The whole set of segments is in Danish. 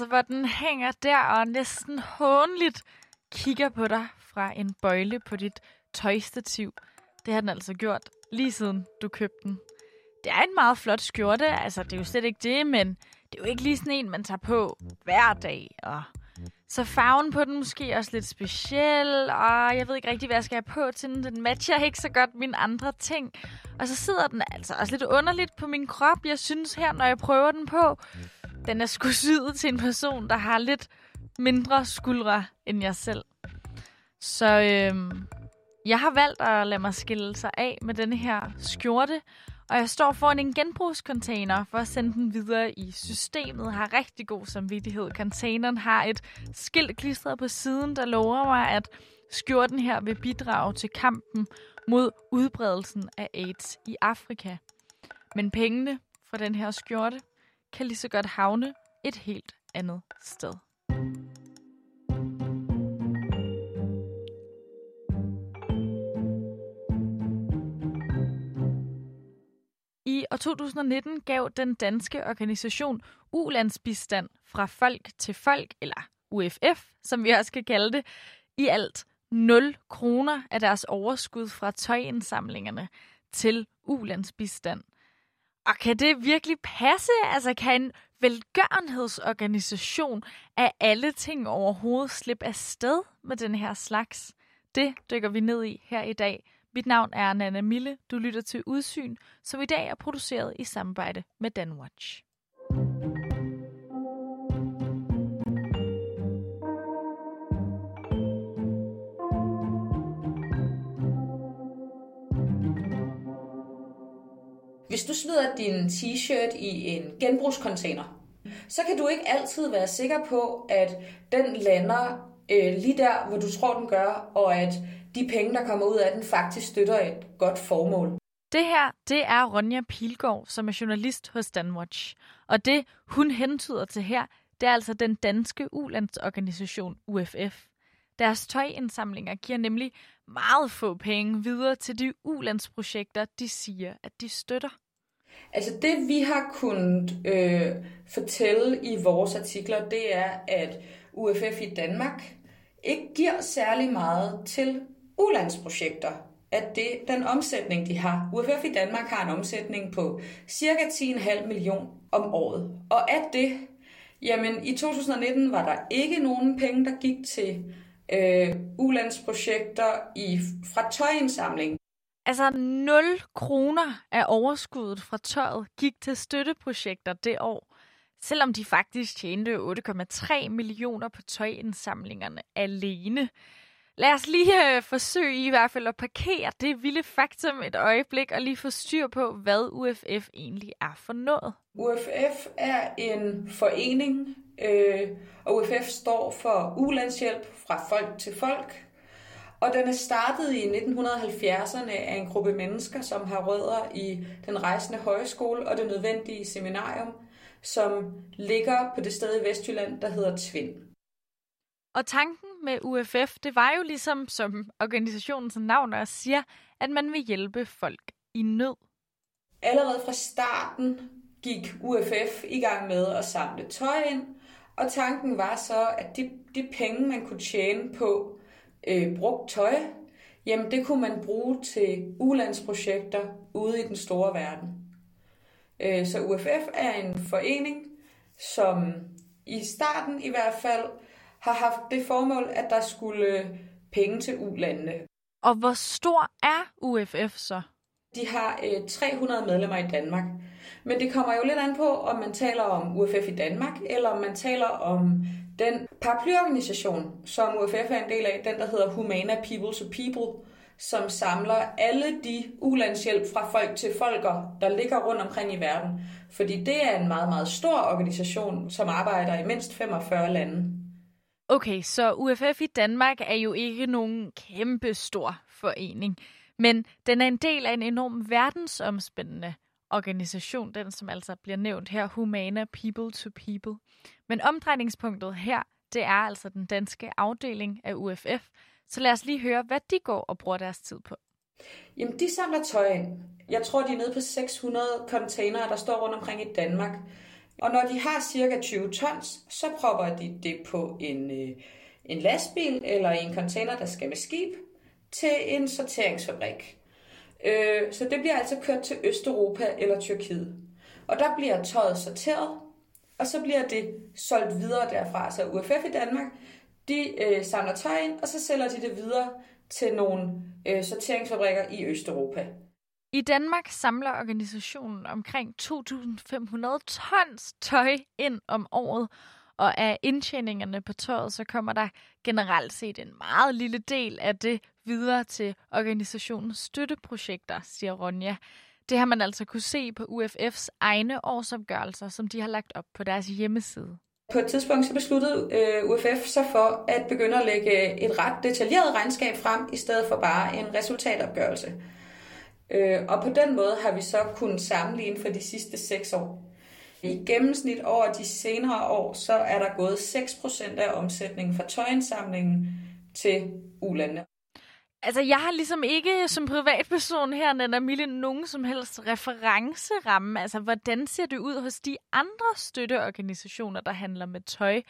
altså, hvor den hænger der og næsten hånligt kigger på dig fra en bøjle på dit tøjstativ. Det har den altså gjort lige siden du købte den. Det er en meget flot skjorte, altså det er jo slet ikke det, men det er jo ikke lige sådan en, man tager på hver dag. Og så farven på den måske også lidt speciel, og jeg ved ikke rigtig, hvad jeg skal have på til den. Den matcher ikke så godt mine andre ting. Og så sidder den altså også lidt underligt på min krop. Jeg synes her, når jeg prøver den på, den er sgu syet til en person, der har lidt mindre skuldre end jeg selv. Så øhm, jeg har valgt at lade mig skille sig af med denne her skjorte, og jeg står foran en genbrugscontainer for at sende den videre i systemet. Har rigtig god samvittighed. Containeren har et skilt klistret på siden, der lover mig, at skjorten her vil bidrage til kampen mod udbredelsen af AIDS i Afrika. Men pengene fra den her skjorte kan lige så godt havne et helt andet sted. I år 2019 gav den danske organisation Ulandsbistand fra folk til folk, eller UFF, som vi også kan kalde det, i alt 0 kroner af deres overskud fra tøjindsamlingerne til ulandsbistand. Og kan det virkelig passe? Altså kan en velgørenhedsorganisation af alle ting overhovedet slippe afsted med den her slags? Det dykker vi ned i her i dag mit navn er Nana Mille. Du lytter til Udsyn, som i dag er produceret i samarbejde med Danwatch. Hvis du smider din t-shirt i en genbrugscontainer, så kan du ikke altid være sikker på, at den lander øh, lige der, hvor du tror, den gør, og at de penge, der kommer ud af den, faktisk støtter et godt formål. Det her, det er Ronja Pilgaard, som er journalist hos Danwatch. Og det, hun hentyder til her, det er altså den danske ulandsorganisation UFF. Deres tøjindsamlinger giver nemlig meget få penge videre til de ulandsprojekter, de siger, at de støtter. Altså det, vi har kunnet øh, fortælle i vores artikler, det er, at UFF i Danmark ikke giver særlig meget til ulandsprojekter, at det den omsætning, de har. UFF i Danmark har en omsætning på cirka 10,5 million om året. Og at det, jamen i 2019 var der ikke nogen penge, der gik til øh, ulandsprojekter i, fra tøjindsamling. Altså 0 kroner af overskuddet fra tøjet gik til støtteprojekter det år, selvom de faktisk tjente 8,3 millioner på tøjindsamlingerne alene. Lad os lige øh, forsøge i hvert fald at parkere det vilde faktum et øjeblik og lige få styr på, hvad UFF egentlig er for noget. UFF er en forening, øh, og UFF står for ulandshjælp fra folk til folk. Og den er startet i 1970'erne af en gruppe mennesker, som har rødder i den rejsende højskole og det nødvendige seminarium, som ligger på det sted i Vestjylland, der hedder Tvind. Og tanken med UFF, det var jo ligesom, som organisationens navn også siger, at man vil hjælpe folk i nød. Allerede fra starten gik UFF i gang med at samle tøj ind, og tanken var så, at de, de penge, man kunne tjene på øh, brugt tøj, jamen det kunne man bruge til ulandsprojekter ude i den store verden. Øh, så UFF er en forening, som i starten i hvert fald har haft det formål, at der skulle penge til ulandene. Og hvor stor er UFF så? De har øh, 300 medlemmer i Danmark. Men det kommer jo lidt an på, om man taler om UFF i Danmark, eller om man taler om den paraplyorganisation, som UFF er en del af, den der hedder Humana People to People, som samler alle de ulandshjælp fra folk til folker, der ligger rundt omkring i verden. Fordi det er en meget, meget stor organisation, som arbejder i mindst 45 lande. Okay, så UFF i Danmark er jo ikke nogen kæmpe stor forening, men den er en del af en enorm verdensomspændende organisation, den som altså bliver nævnt her, Humana People to People. Men omdrejningspunktet her, det er altså den danske afdeling af UFF. Så lad os lige høre, hvad de går og bruger deres tid på. Jamen, de samler tøj ind. Jeg tror, de er nede på 600 containere, der står rundt omkring i Danmark. Og når de har cirka 20 tons, så propper de det på en, øh, en lastbil eller en container, der skal med skib, til en sorteringsfabrik. Øh, så det bliver altså kørt til Østeuropa eller Tyrkiet. Og der bliver tøjet sorteret, og så bliver det solgt videre derfra. Så UFF i Danmark, de øh, samler tøj ind, og så sælger de det videre til nogle øh, sorteringsfabrikker i Østeuropa. I Danmark samler organisationen omkring 2.500 tons tøj ind om året, og af indtjeningerne på tøjet, så kommer der generelt set en meget lille del af det videre til organisationens støtteprojekter, siger Ronja. Det har man altså kunne se på UFF's egne årsopgørelser, som de har lagt op på deres hjemmeside. På et tidspunkt så besluttede øh, UFF sig for at begynde at lægge øh, et ret detaljeret regnskab frem, i stedet for bare en resultatopgørelse. Øh, og på den måde har vi så kunnet sammenligne for de sidste seks år. I gennemsnit over de senere år, så er der gået 6% af omsætningen fra tøjindsamlingen til ulandene. Altså, jeg har ligesom ikke som privatperson her, Nana Mille, nogen som helst referenceramme. Altså, hvordan ser det ud hos de andre støtteorganisationer, der handler med tøj?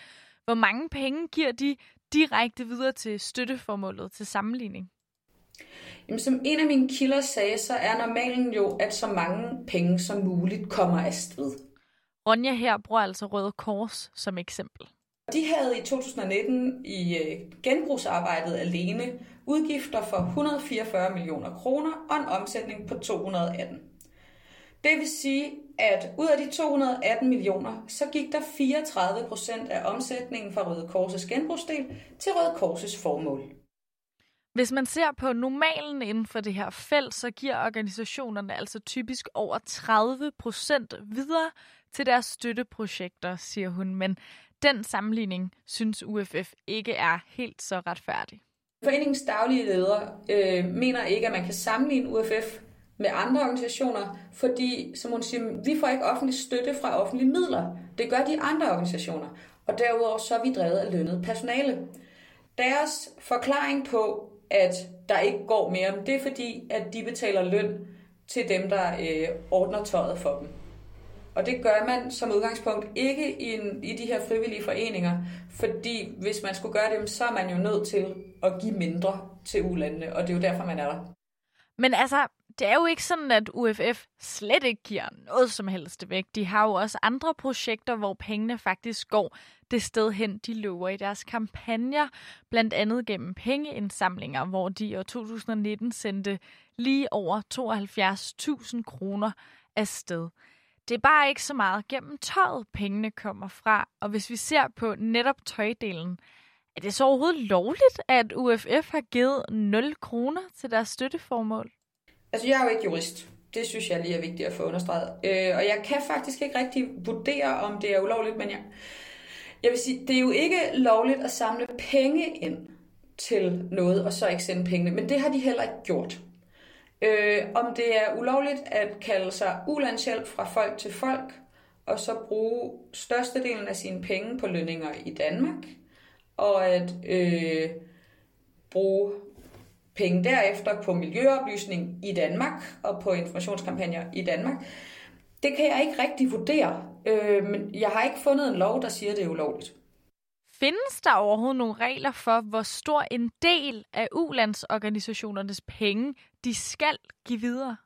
Hvor mange penge giver de direkte videre til støtteformålet til sammenligning? Jamen, som en af mine kilder sagde, så er normalen jo, at så mange penge som muligt kommer afsted. Ronja her bruger altså Røde Kors som eksempel. De havde i 2019 i øh, genbrugsarbejdet alene udgifter for 144 millioner kroner og en omsætning på 218. Det vil sige, at ud af de 218 millioner, så gik der 34 procent af omsætningen fra Røde Korses genbrugsdel til Røde Korses formål. Hvis man ser på normalen inden for det her felt, så giver organisationerne altså typisk over 30 procent videre til deres støtteprojekter, siger hun. Men den sammenligning synes UFF ikke er helt så retfærdig. Foreningens daglige leder øh, mener ikke, at man kan sammenligne UFF med andre organisationer, fordi, som hun siger, vi får ikke offentlig støtte fra offentlige midler. Det gør de andre organisationer. Og derudover så er vi drevet af lønnet personale. Deres forklaring på, at der ikke går mere, det er fordi, at de betaler løn til dem, der øh, ordner tøjet for dem. Og det gør man som udgangspunkt ikke i, en, i de her frivillige foreninger, fordi hvis man skulle gøre det, så er man jo nødt til at give mindre til ulandene, og det er jo derfor, man er der. Men altså, det er jo ikke sådan, at UFF slet ikke giver noget som helst væk. De har jo også andre projekter, hvor pengene faktisk går det sted hen, de lover i deres kampagner, blandt andet gennem pengeindsamlinger, hvor de i 2019 sendte lige over 72.000 kroner afsted. Det er bare ikke så meget gennem tøjet, pengene kommer fra. Og hvis vi ser på netop tøjdelen, er det så overhovedet lovligt, at UFF har givet 0 kroner til deres støtteformål? Altså, jeg er jo ikke jurist. Det synes jeg lige er vigtigt at få understreget. Øh, og jeg kan faktisk ikke rigtig vurdere, om det er ulovligt, men jeg, jeg vil sige, det er jo ikke lovligt at samle penge ind til noget, og så ikke sende pengene. Men det har de heller ikke gjort. Øh, om det er ulovligt at kalde sig ulandshjælp fra folk til folk, og så bruge størstedelen af sine penge på lønninger i Danmark, og at øh, bruge penge derefter på miljøoplysning i Danmark og på informationskampagner i Danmark. Det kan jeg ikke rigtig vurdere, øh, men jeg har ikke fundet en lov, der siger, at det er ulovligt. Findes der overhovedet nogle regler for, hvor stor en del af ulandsorganisationernes penge, de skal give videre?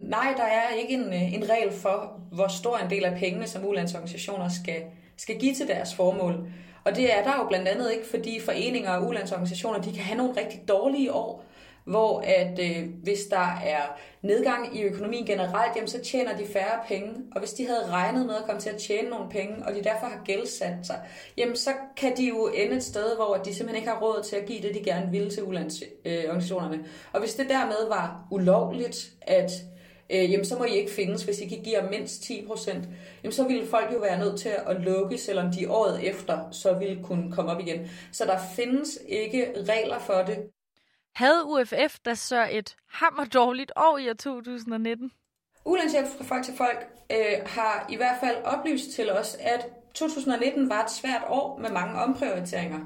Nej, der er ikke en, øh, en regel for, hvor stor en del af pengene, som ulandsorganisationer skal, skal give til deres formål. Og det er der jo blandt andet ikke, fordi foreninger og ulandsorganisationer, de kan have nogle rigtig dårlige år, hvor at øh, hvis der er nedgang i økonomien generelt, jamen, så tjener de færre penge. Og hvis de havde regnet med at komme til at tjene nogle penge, og de derfor har gældsat sig, jamen så kan de jo ende et sted, hvor de simpelthen ikke har råd til at give det, de gerne ville til ulandsorganisationerne. Øh, og hvis det dermed var ulovligt, at øh, jamen så må I ikke findes, hvis I ikke giver mindst 10 procent, jamen så ville folk jo være nødt til at lukke, selvom de året efter så ville kunne komme op igen. Så der findes ikke regler for det. Havde UFF da så et hammer dårligt år i år 2019? Ulandshjælp fra folk til folk øh, har i hvert fald oplyst til os, at 2019 var et svært år med mange omprioriteringer.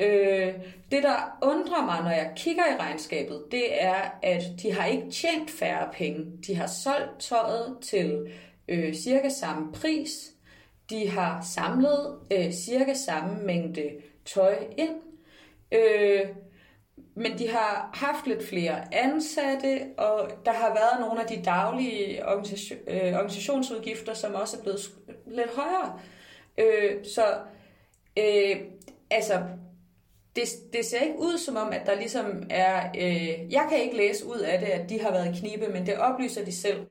Øh, det, der undrer mig, når jeg kigger i regnskabet, det er, at de har ikke tjent færre penge. De har solgt tøjet til øh, cirka samme pris. De har samlet øh, cirka samme mængde tøj ind, øh, men de har haft lidt flere ansatte, og der har været nogle af de daglige organisation, øh, organisationsudgifter, som også er blevet lidt højere. Øh, så øh, altså, det, det ser ikke ud som om, at der ligesom er... Øh, jeg kan ikke læse ud af det, at de har været i knibe, men det oplyser de selv.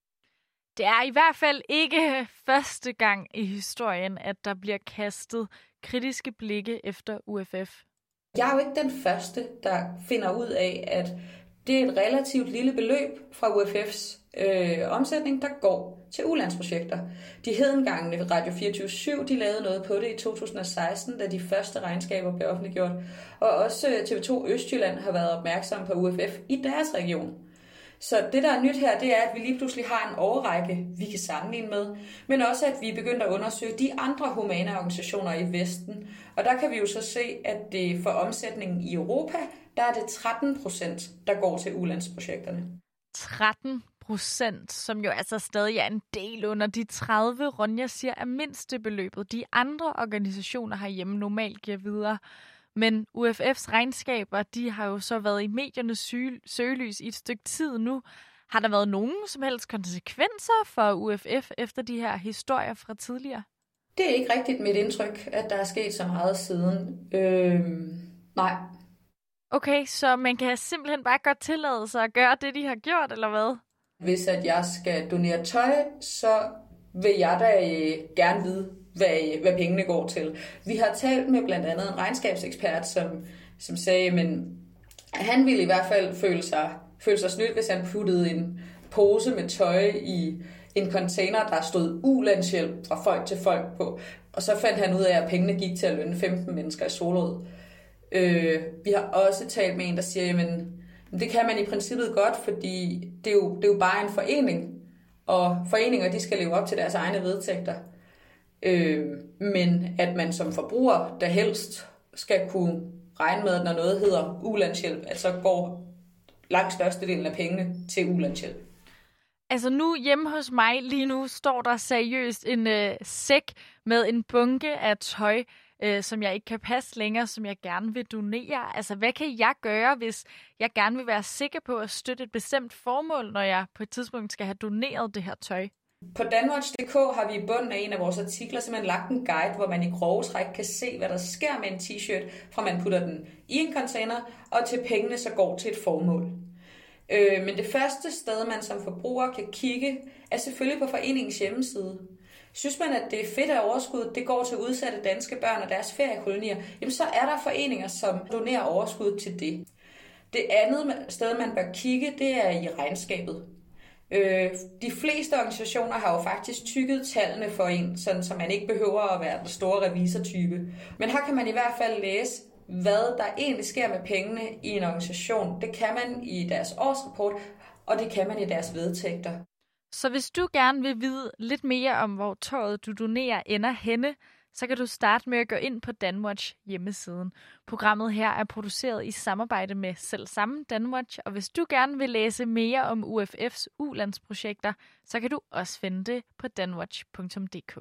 Det er i hvert fald ikke første gang i historien, at der bliver kastet kritiske blikke efter UFF. Jeg er jo ikke den første, der finder ud af, at det er et relativt lille beløb fra UFF's øh, omsætning, der går til ulandsprojekter. De hedengangene Radio 24-7, de lavede noget på det i 2016, da de første regnskaber blev offentliggjort. Og også øh, TV2 Østjylland har været opmærksom på UFF i deres region. Så det, der er nyt her, det er, at vi lige pludselig har en overrække, vi kan sammenligne med, men også, at vi er begyndt at undersøge de andre humane organisationer i Vesten. Og der kan vi jo så se, at det for omsætningen i Europa, der er det 13 procent, der går til ulandsprojekterne. 13 procent, som jo altså stadig er en del under de 30, Ronja siger, er mindstebeløbet. De andre organisationer herhjemme normalt giver videre. Men UFF's regnskaber, de har jo så været i mediernes søgelys i et stykke tid nu. Har der været nogen som helst konsekvenser for UFF efter de her historier fra tidligere? Det er ikke rigtigt mit indtryk, at der er sket så meget siden. Øh, nej. Okay, så man kan simpelthen bare godt tillade sig at gøre det, de har gjort, eller hvad? Hvis at jeg skal donere tøj, så vil jeg da øh, gerne vide, hvad, øh, hvad pengene går til. Vi har talt med blandt andet en regnskabsekspert, som, som sagde, men han ville i hvert fald føle sig, føle sig snydt, hvis han puttede en pose med tøj i en container, der stod ulandshjælp fra folk til folk på. Og så fandt han ud af, at pengene gik til at lønne 15 mennesker i Solrød. Øh, vi har også talt med en, der siger, men det kan man i princippet godt, fordi det er jo, det er jo bare en forening, og foreninger de skal leve op til deres egne vedtægter. Øh, men at man som forbruger, der helst skal kunne regne med, at når noget hedder ulandshjælp, at så går langt størstedelen af pengene til ulandshjælp. Altså nu hjemme hos mig lige nu står der seriøst en øh, sæk med en bunke af tøj, øh, som jeg ikke kan passe længere, som jeg gerne vil donere. Altså hvad kan jeg gøre, hvis jeg gerne vil være sikker på at støtte et bestemt formål, når jeg på et tidspunkt skal have doneret det her tøj? På danwatch.dk har vi i bunden af en af vores artikler simpelthen lagt en guide, hvor man i grove træk kan se, hvad der sker med en t-shirt, fra man putter den i en container, og til pengene så går til et formål. Øh, men det første sted, man som forbruger kan kigge, er selvfølgelig på foreningens hjemmeside. Synes man, at det er fedt, at overskud det går til udsatte danske børn og deres feriekolonier, jamen så er der foreninger, som donerer overskud til det. Det andet sted, man bør kigge, det er i regnskabet. Øh, de fleste organisationer har jo faktisk tykket tallene for en, sådan så man ikke behøver at være den store revisortype. Men her kan man i hvert fald læse, hvad der egentlig sker med pengene i en organisation. Det kan man i deres årsrapport, og det kan man i deres vedtægter. Så hvis du gerne vil vide lidt mere om, hvor tøjet du donerer ender henne, så kan du starte med at gå ind på Danwatch hjemmesiden. Programmet her er produceret i samarbejde med selv samme Danwatch, og hvis du gerne vil læse mere om UFF's ulandsprojekter, så kan du også finde det på danwatch.dk.